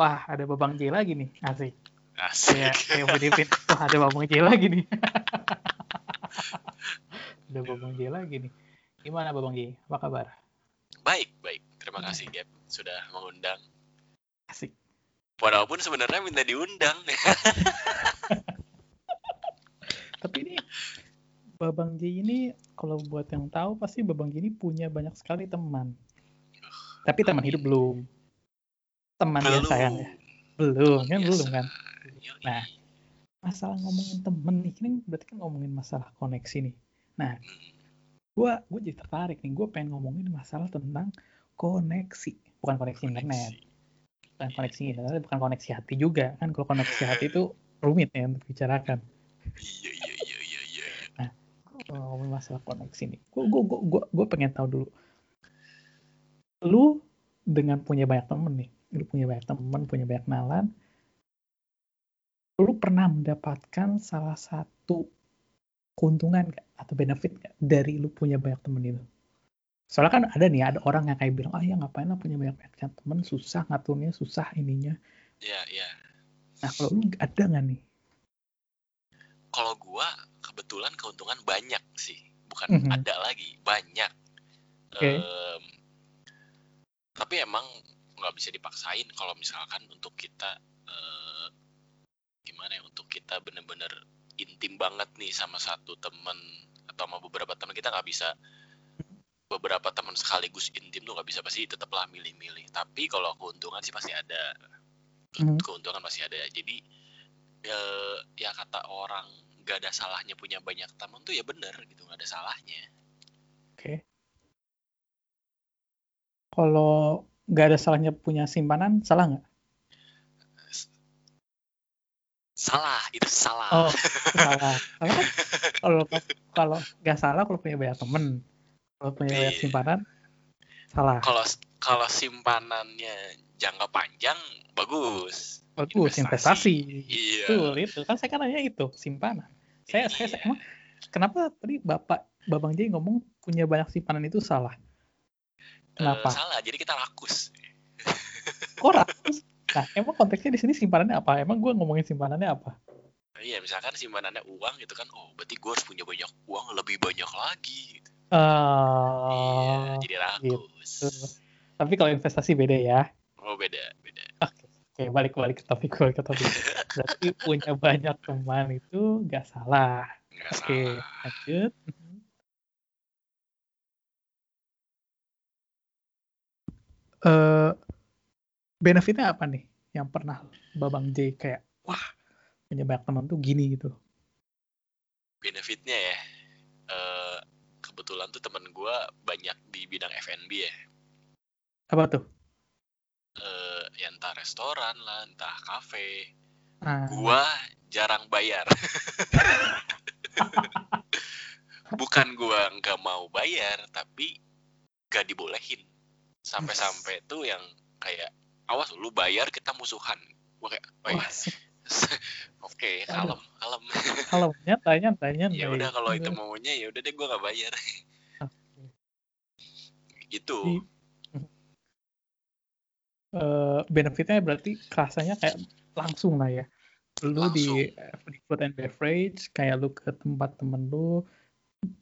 wah ada Babang J lagi nih, asik. Asik. Kayak kayak Filipin, wah ada Babang J lagi nih. ada Babang J lagi nih. Gimana Babang J? Apa kabar? Baik, baik. Terima kasih Gap sudah mengundang. Asik. Walaupun sebenarnya minta diundang. Tapi ini Babang J ini kalau buat yang tahu pasti Babang J ini punya banyak sekali teman. Tapi teman hidup belum. Teman yang sayang ya. Belum, kan belum kan. Yoi. Nah, masalah ngomongin temen nih, ini berarti kan ngomongin masalah koneksi nih. Nah, gua gua jadi tertarik nih, gua pengen ngomongin masalah tentang koneksi, bukan koneksi internet, bukan koneksi internet, bukan koneksi hati juga kan. Kalau koneksi hati itu rumit ya untuk bicarakan. Iya, iya, iya, iya, iya. Kalau ngomongin masalah koneksi nih, gua gua gua, gua pengen tahu dulu. Lu dengan punya banyak temen nih, lu punya banyak temen, punya banyak kenalan, lu pernah mendapatkan salah satu keuntungan gak? atau benefit gak dari lu punya banyak temen itu? Soalnya kan ada nih, ada orang yang kayak bilang, ah ya ngapain lah punya banyak-banyak temen, susah ngaturnya, susah ininya. Iya, iya. Nah kalau lu ada nggak nih? Kalau gua kebetulan keuntungan banyak sih, bukan Mhm. ada lagi, banyak. Oke. Em, tapi emang nggak bisa dipaksain kalau misalkan untuk kita eh, gimana ya untuk kita bener-bener intim banget nih sama satu temen atau sama beberapa teman kita nggak bisa. Beberapa teman sekaligus intim tuh nggak bisa pasti tetaplah milih-milih. Tapi kalau keuntungan sih pasti ada. Mhm. keuntungan pasti ada. Jadi eh, ya kata orang nggak ada salahnya punya banyak teman tuh ya bener gitu nggak ada salahnya. Oke. Kalau nggak ada salahnya punya simpanan, salah nggak? salah itu salah Oh, salah. Kalau kalau nggak salah kalau punya banyak temen, kalau punya banyak Iya. simpanan, salah. kalau kalau simpanannya jangka panjang bagus Bagus, investasi. investasi. iya Betul itu. Kan saya kan nanya itu, simpanan. Saya, saya, saya Iya. emang kenapa tadi Bapak Babang J ngomong punya banyak simpanan itu salah? Kenapa? salah jadi kita rakus Kok rakus? Nah, emang konteksnya di sini simpanannya apa? Emang gue ngomongin simpanannya apa? iya misalkan simpanannya uang gitu kan oh berarti gue harus punya banyak uang lebih banyak lagi gitu. iya Eh, jadi rakus gitu. Tapi kalau investasi beda ya. oh beda beda Oke, balik balik ke topik balik ke topik. Berarti punya banyak teman itu nggak salah. Oke, salah lanjut. Eh, benefitnya apa nih? Yang pernah Babang J kayak, wah, punya banyak teman tuh gini gitu. benefitnya ya eh, kebetulan tuh temen gue banyak di bidang F&B ya Apa tuh? eh ya entah restoran lah entah kafe Nah, gua jarang bayar bukan gua nggak mau bayar tapi gak dibolehin sampai-sampai tuh yang kayak awas lu bayar kita musuhan. Gua kayak oh wah, oke kalem kalem. Kalau nyantai nyantai nyantai. ya udah kalau itu maunya ya udah deh gua nggak bayar. Gitu. Eh, benefitnya berarti kerasanya kayak langsung lah ya. Lu di, di food and beverage, kayak lu ke tempat temen lu,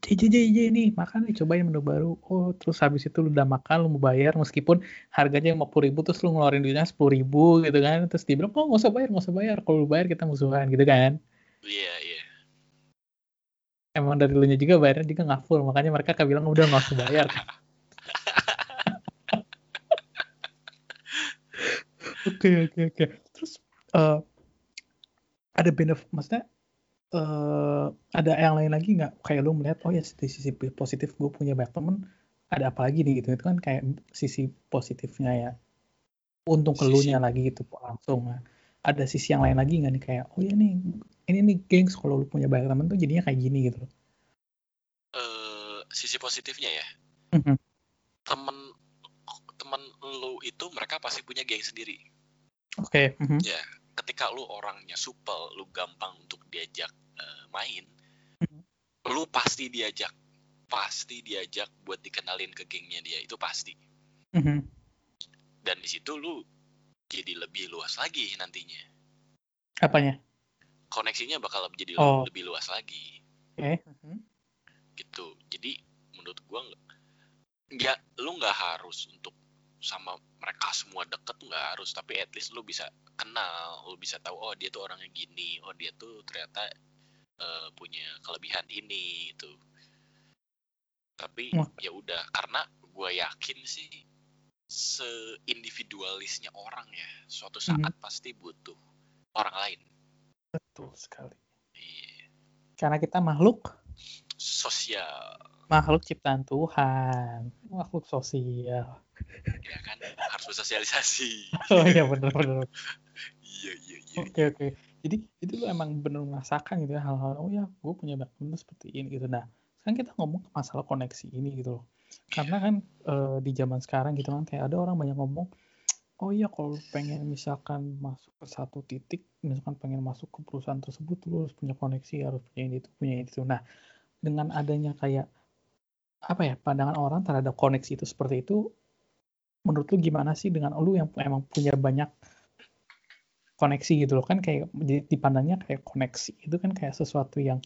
JJ JJ nih makan nih cobain menu baru. Oh terus habis itu lu udah makan lu mau bayar meskipun harganya lima puluh ribu terus lu ngeluarin duitnya sepuluh ribu gitu kan. Terus dia bilang oh nggak usah bayar nggak usah bayar kalau lu bayar kita musuhan gitu kan. iya iya Emang dari lu nya juga bayarnya juga nggak full makanya mereka kan bilang udah nggak usah bayar. Oke oke oke. Terus eh, ada benefit, maksudnya eh ada yang lain lagi nggak? Kayak lu melihat, oh ya di sisi positif gue punya banyak temen, ada apa lagi nih gitu? Itu kan kayak sisi positifnya ya. Untung ke lu nya Sisi- lagi gitu langsung. Nah, ada sisi yang lain lagi nggak nih kayak, oh ya nih, ini nih gengs kalau lu punya banyak temen tuh jadinya kayak gini gitu loh. eh sisi positifnya ya Mhm. temen temen lu itu mereka pasti punya geng sendiri Oke. mhm. ya ketika lu orangnya supel lu gampang untuk diajak eh, main Mhm. lu pasti diajak pasti diajak buat dikenalin ke gengnya dia itu pasti Mhm. dan di situ lu jadi lebih luas lagi nantinya. Apanya? Koneksinya bakal jadi Oh. lebih luas lagi. Oke. Mhm. gitu jadi menurut gua nggak nggak lu nggak harus untuk sama mereka semua deket nggak harus tapi at least lu bisa kenal lu bisa tahu oh dia tuh orangnya gini oh dia tuh ternyata eh, punya kelebihan ini itu tapi ya udah karena gua yakin sih seindividualisnya orang ya suatu saat Mhm. pasti butuh orang lain Betul sekali. Iya. Karena kita makhluk sosial makhluk ciptaan Tuhan, makhluk sosial. Ya kan harus bersosialisasi Oh iya benar benar. iya iya iya Oke oke. Jadi itu lu emang bener merasakan gitu ya hal-hal oh ya gue punya background tuh seperti ini gitu. Nah sekarang kita ngomong ke masalah koneksi ini gitu loh. Karena kan eh, di zaman sekarang gitu kan kayak ada orang banyak ngomong oh iya kalau pengen misalkan masuk ke satu titik misalkan pengen masuk ke perusahaan tersebut lu harus punya koneksi harus punya ini itu punya itu. Nah dengan adanya kayak apa ya pandangan orang terhadap koneksi itu seperti itu menurut lu gimana sih dengan lu yang emang punya banyak koneksi gitu loh? Kan kayak jadi dipandangnya kayak koneksi itu kan kayak sesuatu yang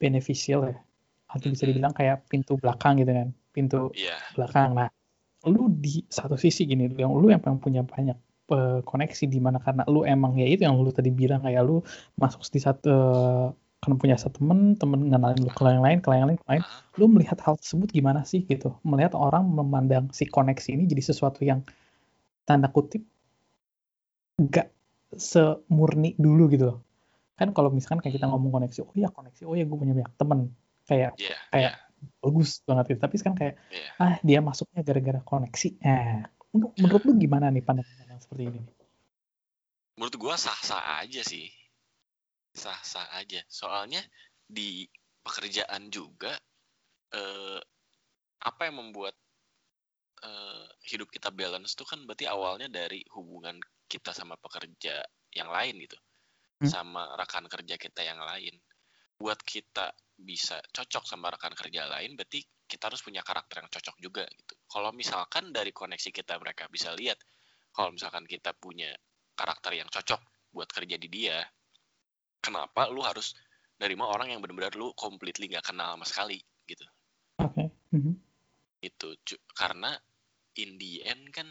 beneficial ya. Atau bisa dibilang kayak pintu belakang gitu kan pintu iya. belakang. Nah lu di satu sisi gini yang lu yang emang punya banyak eh, koneksi di mana? Karena lu emang ya itu yang lu tadi bilang kayak lu masuk di satu kan punya satu temen temen ngenalin lu ke yang lain ke yang lain ke yang lain. Lu melihat hal tersebut gimana sih gitu? Melihat orang memandang si koneksi ini jadi sesuatu yang tanda kutip nggak semurni dulu gitu loh. Kan kalau misalkan kayak kita ngomong koneksi oh ya koneksi oh ya gue punya banyak temen. Kayak iya kayak iya bagus banget gitu. Tapi sekarang kayak iya. Ah dia masuknya gara-gara koneksi. Nah menurut, menurut lu gimana nih pandangan seperti ini? Menurut gua sah-sah aja sih sah-sah aja. Soalnya di pekerjaan juga eh, apa yang membuat eh, hidup kita balance tuh kan berarti awalnya dari hubungan kita sama pekerja yang lain gitu. Hmm. sama rekan kerja kita yang lain. Buat kita bisa cocok sama rekan kerja lain berarti kita harus punya karakter yang cocok juga gitu. Kalau misalkan dari koneksi kita mereka bisa lihat kalau misalkan kita punya karakter yang cocok buat kerja di dia kenapa lu harus nerima orang yang benar-benar lu completely nggak kenal sama sekali gitu oke Mhm. itu Cu- karena in the end kan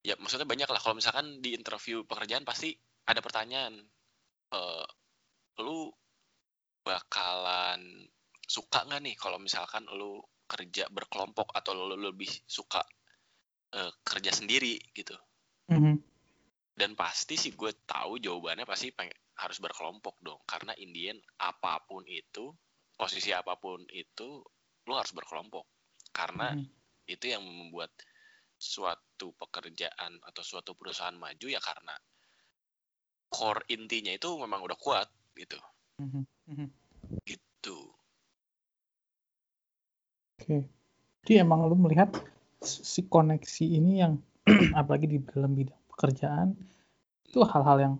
ya maksudnya banyak lah kalau misalkan di interview pekerjaan pasti ada pertanyaan eh lu bakalan suka nggak nih kalau misalkan lu kerja berkelompok atau lu lebih suka eh, kerja sendiri gitu Mhm. Dan pasti sih gue tahu jawabannya pasti pengen, harus berkelompok dong karena Indian apa pun itu posisi apa pun itu lu harus berkelompok karena Mhm. itu yang membuat suatu pekerjaan atau suatu perusahaan maju ya karena core intinya itu memang udah kuat gitu Mhm. Mhm. gitu Oke. Jadi emang lu melihat si koneksi ini yang apalagi di dalam bidang pekerjaan itu hal-hal yang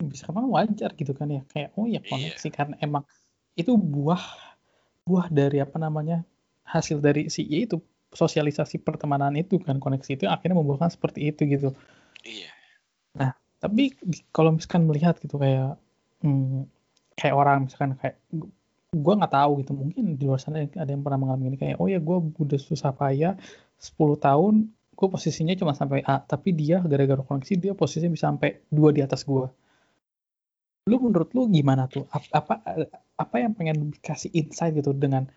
bisa kan wajar gitu kan ya. Kayak oh ya koneksi karena emang itu buah buah dari apa namanya hasil dari si ya itu sosialisasi pertemanan itu kan koneksi itu akhirnya membuahkan seperti itu gitu. Iya. Tapi di- kalau misalkan melihat gitu kayak hmm, kayak orang misalkan kayak gu- gua nggak tahu gitu mungkin di luar sana ada yang pernah mengalami ini kayak oh ya gua udah susah payah 10 tahun gue posisinya cuma sampai A tapi dia gara-gara koneksi dia posisinya bisa sampai dua di atas gua. Lu menurut lu gimana tuh? Ap- apa apa yang pengen lu kasih insight gitu dengan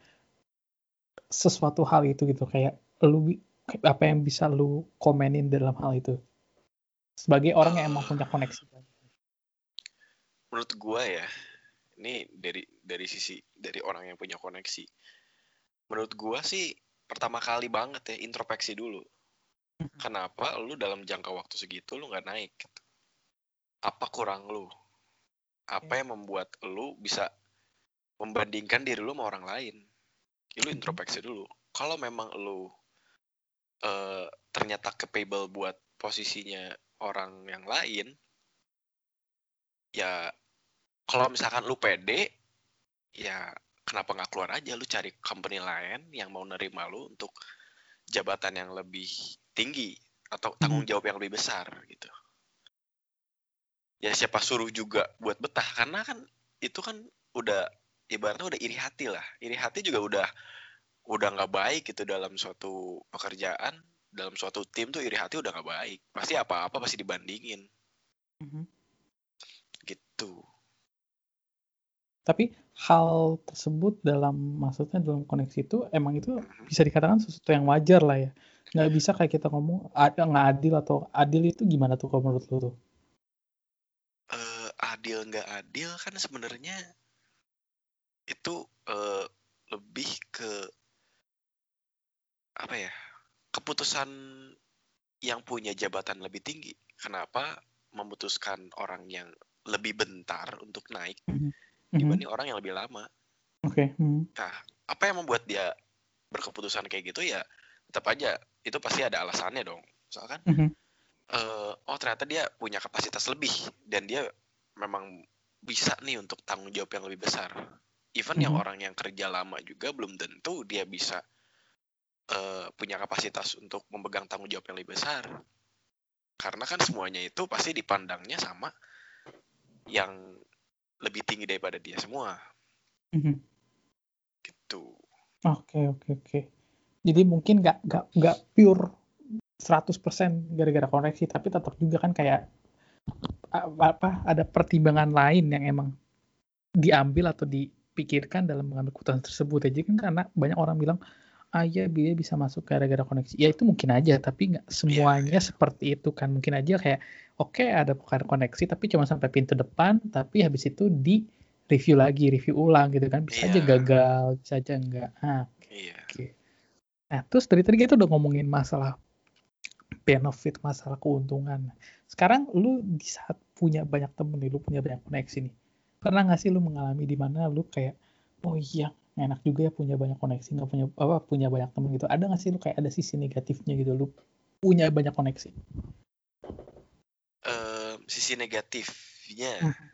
sesuatu hal itu gitu? Kayak lu apa yang bisa lu komenin dalam hal itu? Sebagai orang yang emang punya koneksi. Menurut gua ya ini dari dari sisi dari orang yang punya koneksi. Menurut gua sih pertama kali banget ya introspeksi dulu kenapa lu dalam jangka waktu segitu lu nggak naik? Gitu? apa kurang lu? Apa yang membuat lu bisa membandingkan diri lu sama orang lain? Ya, lu introspeksi dulu. Kalau memang lu eh, ternyata capable buat posisinya orang yang lain ya kalau misalkan lu pede ya kenapa nggak keluar aja? Lu cari company lain yang mau nerima lu untuk jabatan yang lebih tinggi atau tanggung jawab yang lebih besar gitu ya siapa suruh juga buat betah karena kan itu kan udah ibaratnya udah iri hati lah iri hati juga udah udah nggak baik gitu dalam suatu pekerjaan dalam suatu tim tuh iri hati udah nggak baik pasti apa-apa pasti dibandingin Mhm. gitu Tapi hal tersebut dalam maksudnya dalam koneksi itu emang itu Mhm. bisa dikatakan sesuatu yang wajar lah ya. Nggak bisa kayak kita ngomong ada nggak adil atau adil itu gimana tuh kalau menurut lu tuh? Eh, adil nggak adil kan sebenarnya itu eh, lebih ke apa ya keputusan yang punya jabatan lebih tinggi kenapa memutuskan orang yang lebih bentar untuk naik Mhm. dibanding orang yang lebih lama Oke. mhm. nah apa yang membuat dia berkeputusan kayak gitu ya tetap aja itu pasti ada alasannya dong misalkan Mhm. eh, oh ternyata dia punya kapasitas lebih dan dia memang bisa nih untuk tanggung jawab yang lebih besar. Even yang Mhm. orang yang kerja lama juga belum tentu dia bisa eh, punya kapasitas untuk memegang tanggung jawab yang lebih besar. Karena kan semuanya itu pasti dipandangnya sama yang lebih tinggi daripada dia semua Mhm. gitu. Oke oke oke. Jadi mungkin nggak nggak nggak pure 100% gara-gara koneksi tapi tetap juga kan kayak apa ada pertimbangan lain yang emang diambil atau dipikirkan dalam mengambil keputusan tersebut aja kan karena banyak orang bilang ah iya dia bisa masuk gara-gara koneksi ya itu mungkin aja tapi nggak semuanya seperti itu kan mungkin aja kayak oke ada bukan koneksi tapi cuma sampai pintu depan tapi habis itu di review lagi review ulang gitu kan bisa aja Iya. gagal bisa aja enggak ah Iya. Oke. Nah, terus dari tadi kita udah ngomongin masalah benefit, masalah keuntungan. Sekarang lu di saat punya banyak temen nih, lu punya banyak koneksi nih. Pernah nggak sih lu mengalami di mana lu kayak, oh iya, enak juga ya punya banyak koneksi, nggak punya apa punya banyak temen gitu. Ada nggak sih lu kayak ada sisi negatifnya gitu, lu punya banyak koneksi? Eh, sisi negatifnya Mhm.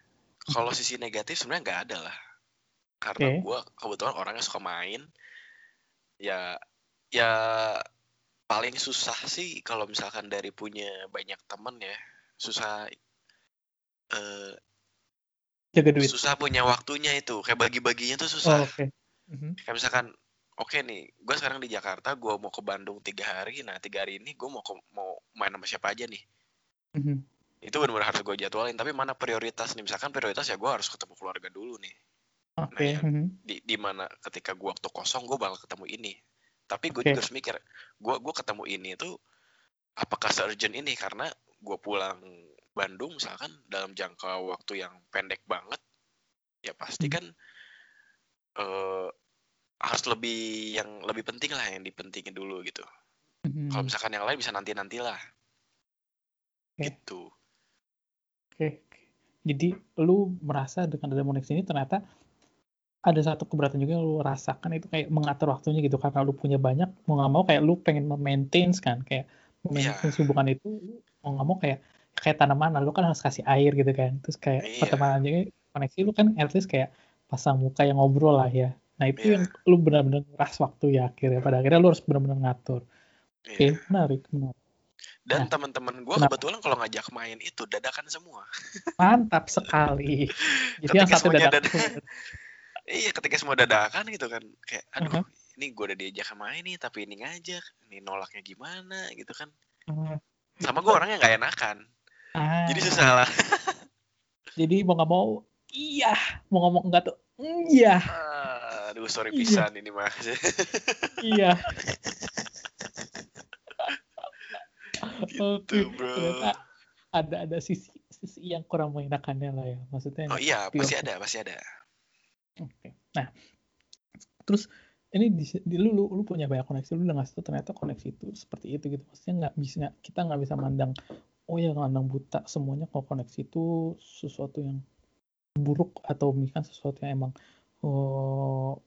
kalau sisi negatif sebenarnya nggak ada lah karena Oke. gua kebetulan orangnya suka main ya ya paling susah sih kalau misalkan dari punya banyak temen ya susah eh, Jaga duit. susah punya waktunya itu kayak bagi-baginya tuh Oh, susah Oke. Mhm. kayak misalkan oke nih gue sekarang di Jakarta gue mau ke Bandung tiga hari nah tiga hari ini gue mau ke, mau main sama siapa aja nih Mhm. itu benar-benar harus gue jadwalin tapi mana prioritas nih misalkan prioritas ya gue harus ketemu keluarga dulu nih Oke. ya. mhm. di di mana ketika gue waktu kosong gue bakal ketemu ini tapi gue Oke. juga harus mikir gue gue ketemu ini tuh apakah se-urgent ini karena gue pulang Bandung misalkan dalam jangka waktu yang pendek banget ya pasti Hmm. kan eh harus lebih yang lebih penting lah yang dipentingin dulu gitu Mhm. kalau misalkan yang lain bisa nanti nantilah Oke. gitu Oke, oke. Jadi lu merasa dengan ada koneksi ini ternyata ada satu keberatan juga yang lu rasakan itu kayak mengatur waktunya gitu karena lu punya banyak mau nggak mau kayak lu pengen memaintain kan kayak memaintain Iya. hubungan itu mau nggak mau kayak kayak tanaman lu kan harus kasih air gitu kan. Terus kayak Iya. pertemanan juga koneksi lu kan at least kayak pasang muka yang ngobrol lah ya. Nah itu Iya. yang lu benar-benar ngeras waktu ya akhirnya. Pada akhirnya lu harus benar-benar ngatur. Oke Iya. menarik menarik. Dan Nah, teman-teman gue kebetulan kalau ngajak main itu dadakan semua. Mantap sekali. Jadi yang satu semuanya dadak Iya, ketika semua dadakan gitu kan, kayak aduh, Uh-huh. ini gue udah diajak main nih, tapi ini ngajak, ini nolaknya gimana gitu kan. Hmm. Sama gue orangnya nggak enakan, Ah, jadi susah lah. jadi mau nggak mau iya mau ngomong enggak tuh "Mm, iya Aduh, sorry Iya. pisan ini mah. iya gitu, bro. ternyata ada ada sisi sisi yang kurang mengenakannya lah ya maksudnya Oh iya, pasti ada, pasti ada. Oke. Nah, terus ini di, di lu, lu lu punya banyak koneksi lu udah ngasih tau ternyata koneksi itu seperti itu gitu. Maksudnya nggak bisa kita nggak bisa mandang oh ya mandang buta semuanya kalau koneksi itu sesuatu yang buruk atau misalkan sesuatu yang emang oh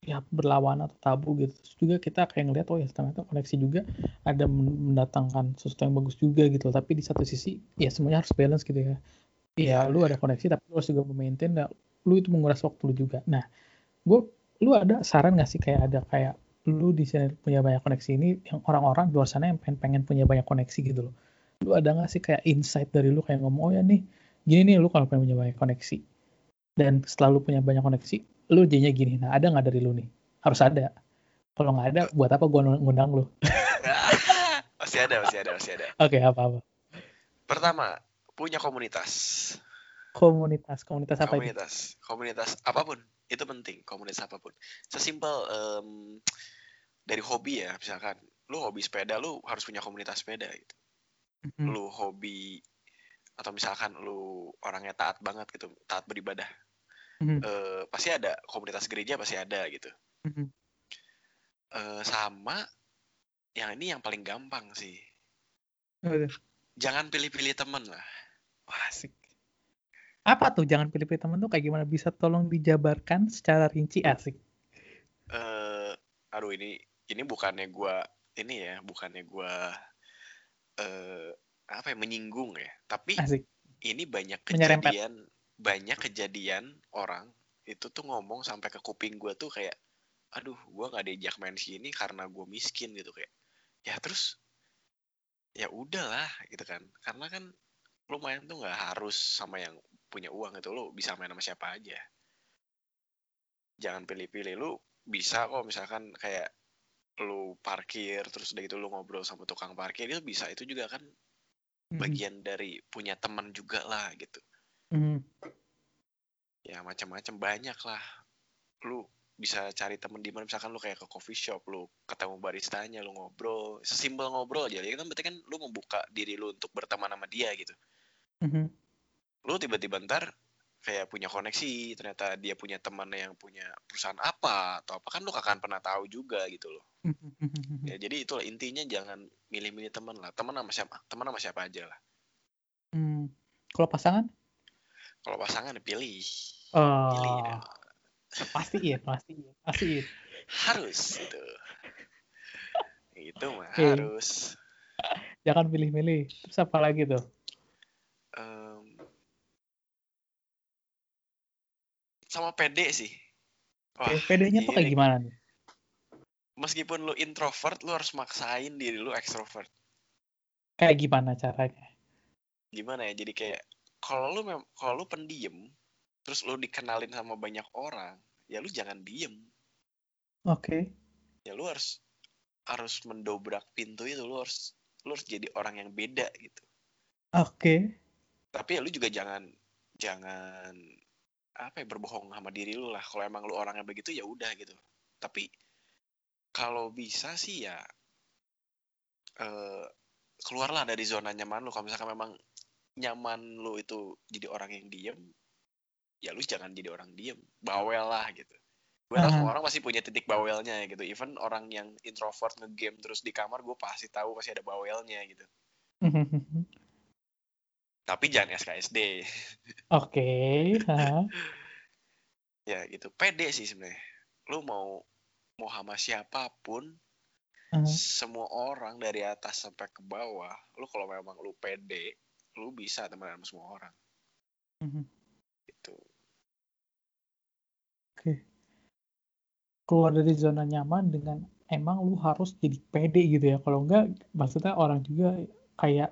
ya berlawanan atau tabu gitu. Terus juga kita kayak ngeliat oh ya ternyata koneksi juga ada men- mendatangkan sesuatu yang bagus juga gitu tapi di satu sisi ya semuanya harus balance gitu ya. Ya lu ada koneksi tapi lu harus juga memaintain lu itu menguras waktu lu juga. Nah gue lu ada saran gak sih kayak ada kayak lu di sini punya banyak koneksi ini yang orang-orang di luar sana yang pengen, pengen punya banyak koneksi gitu loh. Lu ada nggak sih kayak insight dari lu kayak ngomong oh ya nih gini nih lu kalau pengen punya banyak koneksi. Dan setelah lu punya banyak koneksi lu jadinya gini nah ada nggak dari lu nih? Harus ada. Kalau nggak ada buat apa gua ngundang lu? Masih ada masih ada masih ada. Oke apa apa pertama punya komunitas komunitas komunitas apa komunitas itu? komunitas apa pun itu penting komunitas apa pun sesimpel um, dari hobi ya misalkan lu hobi sepeda lu harus punya komunitas sepeda gitu mm-hmm. lu hobi atau misalkan lu orangnya taat banget gitu taat beribadah mm-hmm. uh, pasti ada komunitas gereja pasti ada gitu mm-hmm. uh, sama yang ini yang paling gampang sih Udah. jangan pilih-pilih temen lah Wah, asik apa tuh? Jangan pilih-pilih temen tuh kayak gimana? Bisa tolong dijabarkan secara rinci asik. Uh, aduh ini ini bukannya gua ini ya bukannya gua uh, apa ya menyinggung ya. Tapi asik. ini banyak kejadian Menyerempet. banyak kejadian orang itu tuh ngomong sampai ke kuping gua tuh kayak aduh gua nggak diajak main sini karena gua miskin gitu kayak. Ya terus ya udahlah gitu kan. Karena kan lu main tuh nggak harus sama yang punya uang itu lu bisa main sama siapa aja. Jangan pilih-pilih lu bisa kok misalkan kayak lu parkir terus udah gitu lu ngobrol sama tukang parkir itu bisa itu juga kan mm-hmm. bagian dari punya teman juga lah gitu. Mm-hmm. ya macam-macam banyak lah. Lu bisa cari temen di mana misalkan lu kayak ke coffee shop lu ketemu baristanya lu ngobrol sesimpel ngobrol aja. Ya kan berarti kan lu membuka diri lu untuk berteman sama dia gitu. Mm-hmm lu tiba-tiba ntar kayak punya koneksi ternyata dia punya teman yang punya perusahaan apa atau apa kan lu akan pernah tahu juga gitu loh ya jadi itulah intinya jangan milih-milih teman lah teman sama siapa teman sama siapa aja lah hmm. kalau pasangan kalau pasangan pilih oh. pilih ya. pasti iya pasti iya pasti iya. harus itu itu mah okay. harus jangan pilih-milih terus apa lagi tuh sama PD sih. Wah, PD-nya tuh kayak gimana nih? Meskipun lu introvert, lu harus maksain diri lu extrovert. Kayak gimana caranya? Gimana ya? Jadi kayak kalau lu kalau lu pendiam, terus lu dikenalin sama banyak orang, ya lu jangan diem. Oke. Okay. Ya lu harus harus mendobrak pintu itu, lu harus lu harus jadi orang yang beda gitu. Oke. Okay. Tapi ya lu juga jangan jangan apa ya berbohong sama diri lu lah. Kalau emang lu orangnya begitu ya udah gitu. Tapi kalau bisa sih ya uh, keluarlah dari zona nyaman lu. Kalau misalkan memang nyaman lu itu jadi orang yang diem ya lu jangan jadi orang diem. Bawel lah gitu. Gue tau semua orang pasti punya titik bawelnya gitu. Even orang yang introvert ngegame terus di kamar gue pasti tahu pasti ada bawelnya gitu tapi jangan SKSD. Oke. Okay. ya gitu. Pede sih sebenarnya. Lu mau mau sama siapa pun, uh-huh. semua orang dari atas sampai ke bawah, lu kalau memang lu pede, lu bisa temenan sama semua orang. Uh-huh. Gitu. Oke. Okay. Keluar dari zona nyaman dengan emang lu harus jadi pede gitu ya. Kalau enggak, maksudnya orang juga kayak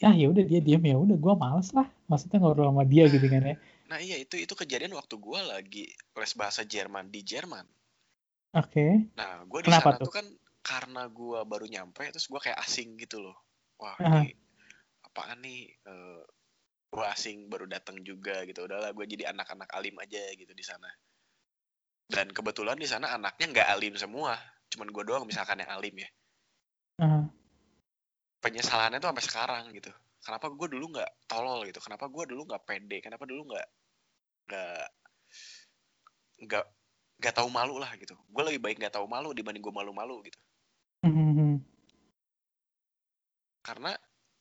ya ya udah dia diam ya udah gue males lah. Maksudnya ngobrol sama dia gitu kan ya. Nah iya itu itu kejadian waktu gue lagi les bahasa Jerman di Jerman. Oke. Okay. nah gue di sana tuh? tuh kan karena gue baru nyampe terus gue kayak asing gitu loh. Wah uh -huh. ini apaan nih? Uh, eh, gue asing baru datang juga gitu. Udahlah gue jadi anak-anak alim aja gitu di sana. Dan kebetulan di sana anaknya nggak alim semua. Cuman gue doang misalkan yang alim ya penyesalannya tuh sampai sekarang gitu kenapa gue dulu nggak tolol gitu kenapa gue dulu nggak pede kenapa dulu nggak nggak nggak nggak tahu malu lah gitu gue lebih baik nggak tahu malu dibanding gue malu-malu gitu mm-hmm. karena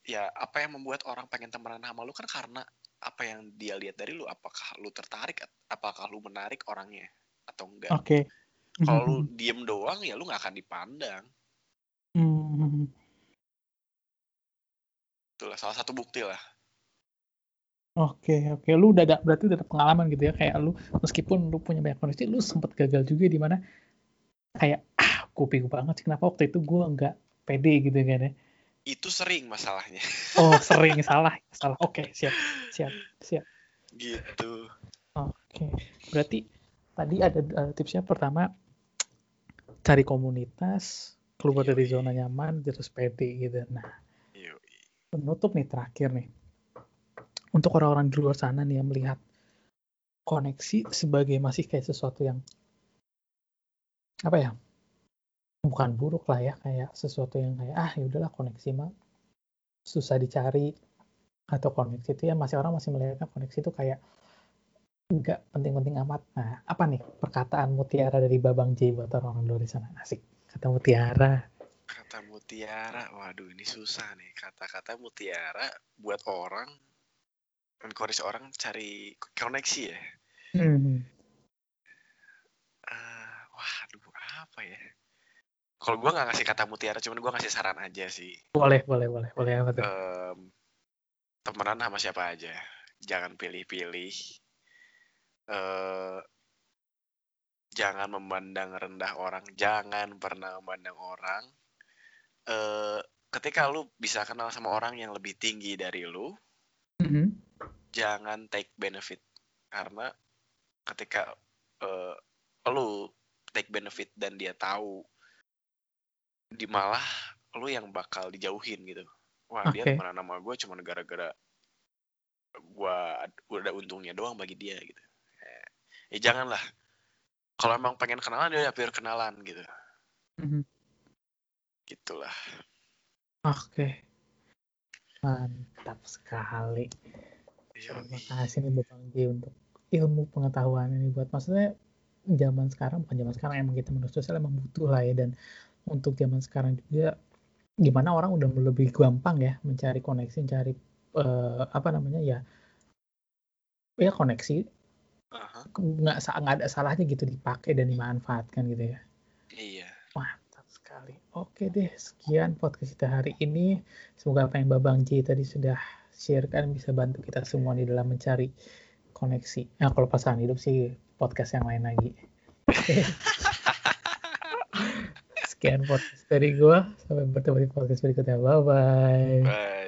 ya apa yang membuat orang pengen temenan sama lu kan karena apa yang dia lihat dari lu apakah lu tertarik apakah lu menarik orangnya atau enggak oke okay. kalau lu mm-hmm. diem doang ya lu nggak akan dipandang mm-hmm. Itulah salah satu bukti lah. Oke, oke. Lu udah ada, berarti udah ada pengalaman gitu ya kayak lu meskipun lu punya banyak koneksi, lu sempat gagal juga di mana kayak ah kuping banget sih kenapa waktu itu gue nggak pede gitu kan ya Itu sering masalahnya. oh sering salah salah oke siap siap siap gitu. oke berarti tadi ada uh, tipsnya pertama cari komunitas keluar dari Yoi. zona nyaman terus pede gitu nah. Penutup nih terakhir nih. Untuk orang-orang di luar sana nih yang melihat koneksi sebagai masih kayak sesuatu yang apa ya bukan buruk lah ya kayak sesuatu yang kayak ah ya udahlah koneksi mah susah dicari atau koneksi itu ya masih orang masih melihatnya koneksi itu kayak nggak penting-penting amat. Nah apa nih perkataan mutiara dari Babang J buat orang luar sana? Asik. Kata mutiara Kata mutiara, waduh ini susah nih. Kata-kata mutiara buat orang, encourage orang cari koneksi ya. hmm. Eh, waduh, apa ya? Kalau gua nggak ngasih kata mutiara, cuman gua ngasih saran aja sih. boleh boleh boleh boleh apa tuh Em, temenan sama siapa aja, jangan pilih-pilih. Eh, jangan memandang rendah orang, jangan pernah memandang orang. Eh, ketika lu bisa kenal sama orang yang lebih tinggi dari lu, Mhm. jangan take benefit karena ketika eh, lu take benefit dan dia tahu di malah lu yang bakal dijauhin gitu wah dia Oke. temenan sama gue cuma gara-gara gua udah untungnya doang bagi dia gitu eh, ya janganlah kalau emang pengen kenalan ya biar kenalan gitu Mhm. Gitulah. Oke. Mantap sekali. Yoi. Terima kasih nih Bang J untuk ilmu pengetahuan ini buat maksudnya zaman sekarang bukan zaman sekarang emang kita manusia sosial emang butuh lah ya. Dan untuk zaman sekarang juga gimana orang udah lebih gampang ya mencari koneksi mencari eh, apa namanya ya? Ya koneksi. Nggak sa- nggak ada salahnya gitu dipakai dan dimanfaatkan gitu ya. Iya sekali. Oke deh, sekian podcast kita hari ini. Semoga apa yang Babang J tadi sudah sharekan bisa bantu kita semua di dalam mencari koneksi. Nah, kalau pasangan hidup sih podcast yang lain lagi. Sekian podcast dari gua. Sampai bertemu di podcast berikutnya. Bye-bye. bye